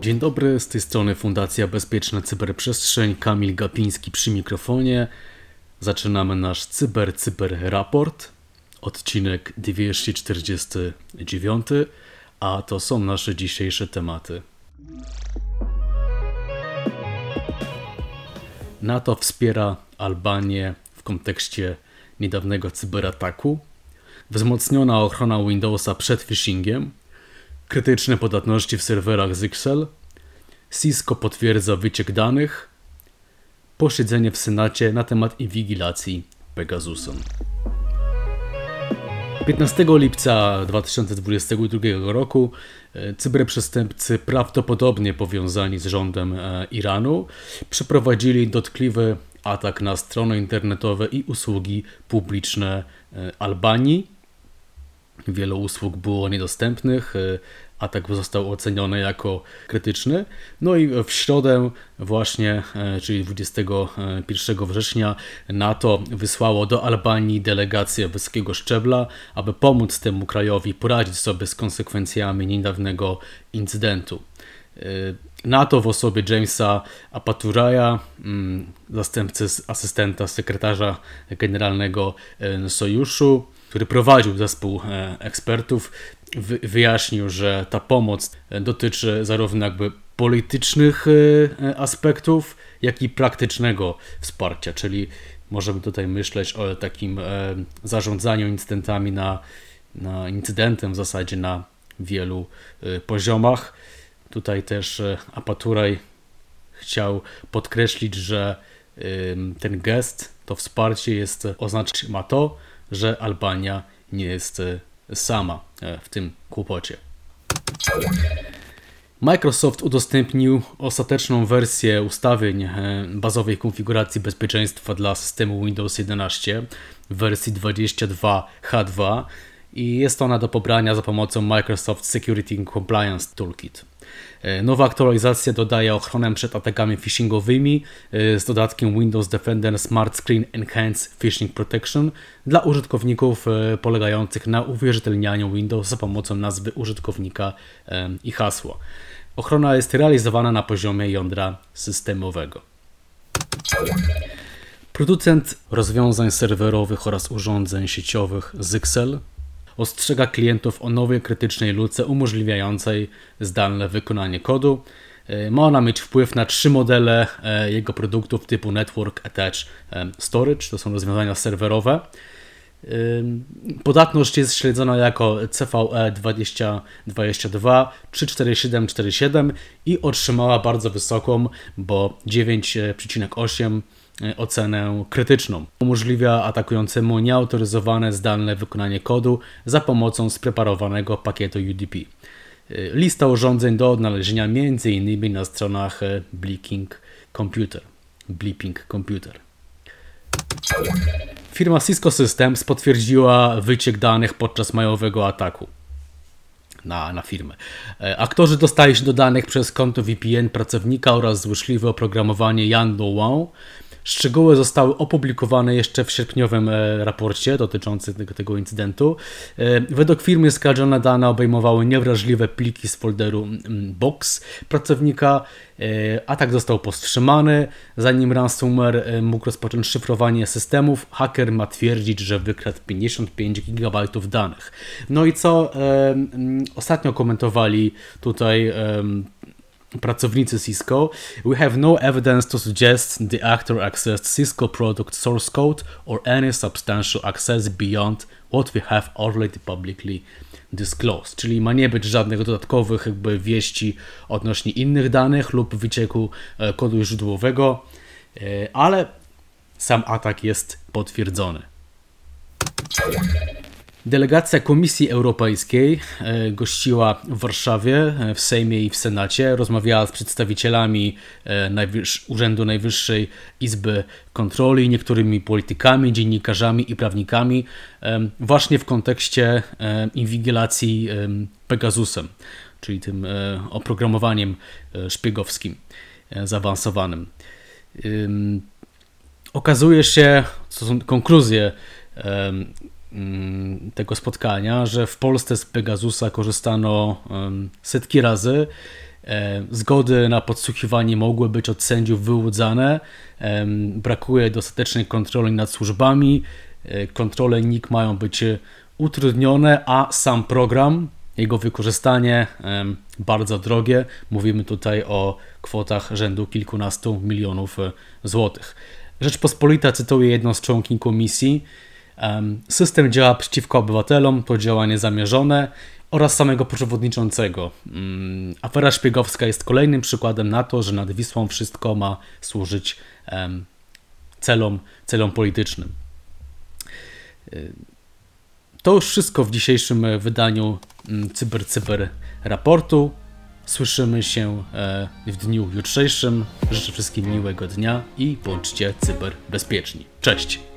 Dzień dobry, z tej strony Fundacja Bezpieczna Cyberprzestrzeń, Kamil Gapiński przy mikrofonie. Zaczynamy nasz Cyber Cyber Raport, odcinek 249, a to są nasze dzisiejsze tematy. NATO wspiera Albanię w kontekście niedawnego cyberataku, wzmocniona ochrona Windowsa przed phishingiem, krytyczne podatności w serwerach Zyxel, Cisco potwierdza wyciek danych, posiedzenie w Senacie na temat inwigilacji Pegasusem. 15 lipca 2022 roku e, cyberprzestępcy prawdopodobnie powiązani z rządem e, Iranu przeprowadzili dotkliwy atak na strony internetowe i usługi publiczne e, Albanii. Wiele usług było niedostępnych, atak został oceniony jako krytyczny. No i w środę właśnie, e, czyli 21 września NATO wysłało do Albanii delegację wysokiego szczebla, aby pomóc temu krajowi poradzić sobie z konsekwencjami niedawnego incydentu. E, NATO w osobie Jamesa Apaturaja, mm, zastępcy asystenta sekretarza generalnego Sojuszu, który prowadził zespół ekspertów, wyjaśnił, że ta pomoc dotyczy zarówno jakby politycznych e, aspektów, jak i praktycznego wsparcia, czyli możemy tutaj myśleć o takim e, zarządzaniu incydentami na, na incydentem w zasadzie na wielu e, poziomach. Tutaj też Apaturaj chciał podkreślić, że ten gest, to wsparcie jest oznaczać ma to, że Albania nie jest sama e, w tym kłopocie. Microsoft udostępnił ostateczną wersję ustawień e, bazowej konfiguracji bezpieczeństwa dla systemu Windows 11 w wersji 22H2 i jest ona do pobrania za pomocą Microsoft Security Compliance Toolkit. E, nowa aktualizacja dodaje ochronę przed atakami phishingowymi e, z dodatkiem Windows Defender Smart Screen Enhanced Phishing Protection dla użytkowników e, polegających na uwierzytelnianiu Windows za pomocą nazwy użytkownika i hasła. Ochrona jest realizowana na poziomie jądra systemowego. Producent rozwiązań serwerowych oraz urządzeń sieciowych Zyxel ostrzega klientów o nowej krytycznej luce umożliwiającej zdalne wykonanie kodu. E, ma ona mieć wpływ na trzy modele e, jego produktów typu Network Attached e, Storage, to są rozwiązania serwerowe. Podatność jest śledzona jako CVE 2022 34747 i otrzymała bardzo wysoką, bo 9,8 E, ocenę krytyczną. Umożliwia atakującemu nieautoryzowane zdalne wykonanie kodu za pomocą spreparowanego pakietu UDP. E, lista urządzeń do odnalezienia m.in. na stronach e, Blinking Computer. Bleeping Computer. Firma Cisco Systems potwierdziła wyciek danych podczas majowego ataku na, na firmę. Aktorzy dostali się do danych przez konto VPN pracownika oraz złośliwe oprogramowanie Yando Wow Szczegóły zostały opublikowane jeszcze w sierpniowym e, raporcie dotyczącym tego, tego incydentu. E, według firmy skarżone dane obejmowały niewrażliwe pliki z folderu Box pracownika. E, atak został powstrzymany. Zanim ransomware mógł rozpocząć szyfrowanie systemów, haker ma twierdzić, że wykradł 55 GB danych. No i co ostatnio komentowali tutaj pracownicy Cisco, we have no evidence to suggest the actor accessed Cisco product source code or any substantial access beyond what we have already publicly disclosed. Czyli ma nie być żadnych dodatkowych jakby wieści odnośnie innych danych lub wycieku e, kodu źródłowego, e, ale sam atak jest potwierdzony. Delegacja Komisji Europejskiej e, gościła w Warszawie, e, w Sejmie i w Senacie. Rozmawiała z przedstawicielami e, Urzędu Najwyższej Izby Kontroli, niektórymi politykami, dziennikarzami i prawnikami, właśnie w kontekście inwigilacji Pegasusem, czyli tym oprogramowaniem szpiegowskim. zaawansowanym. Okazuje się, co są konkluzje tego spotkania, że w Polsce z Pegasusa korzystano setki razy. E, zgody na podsłuchiwanie mogły być od sędziów wyłudzane. Brakuje dostatecznej kontroli nad służbami. E, kontrole NIK mają być utrudnione, a sam program, jego wykorzystanie bardzo drogie. Mówimy tutaj o kwotach rzędu kilkunastu milionów e, złotych. Rzeczpospolita cytuje jedną z członkiń komisji. System działa przeciwko obywatelom, to działanie zamierzone oraz samego przewodniczącego. Mm, afera szpiegowska jest kolejnym przykładem na to, że nad Wisłą wszystko ma służyć celom, celom politycznym. Y, to już wszystko w dzisiejszym wydaniu mm, Cyber Cyber raportu. Słyszymy się e, w dniu jutrzejszym. Życzę wszystkim miłego dnia i bądźcie cyberbezpieczni. Cześć!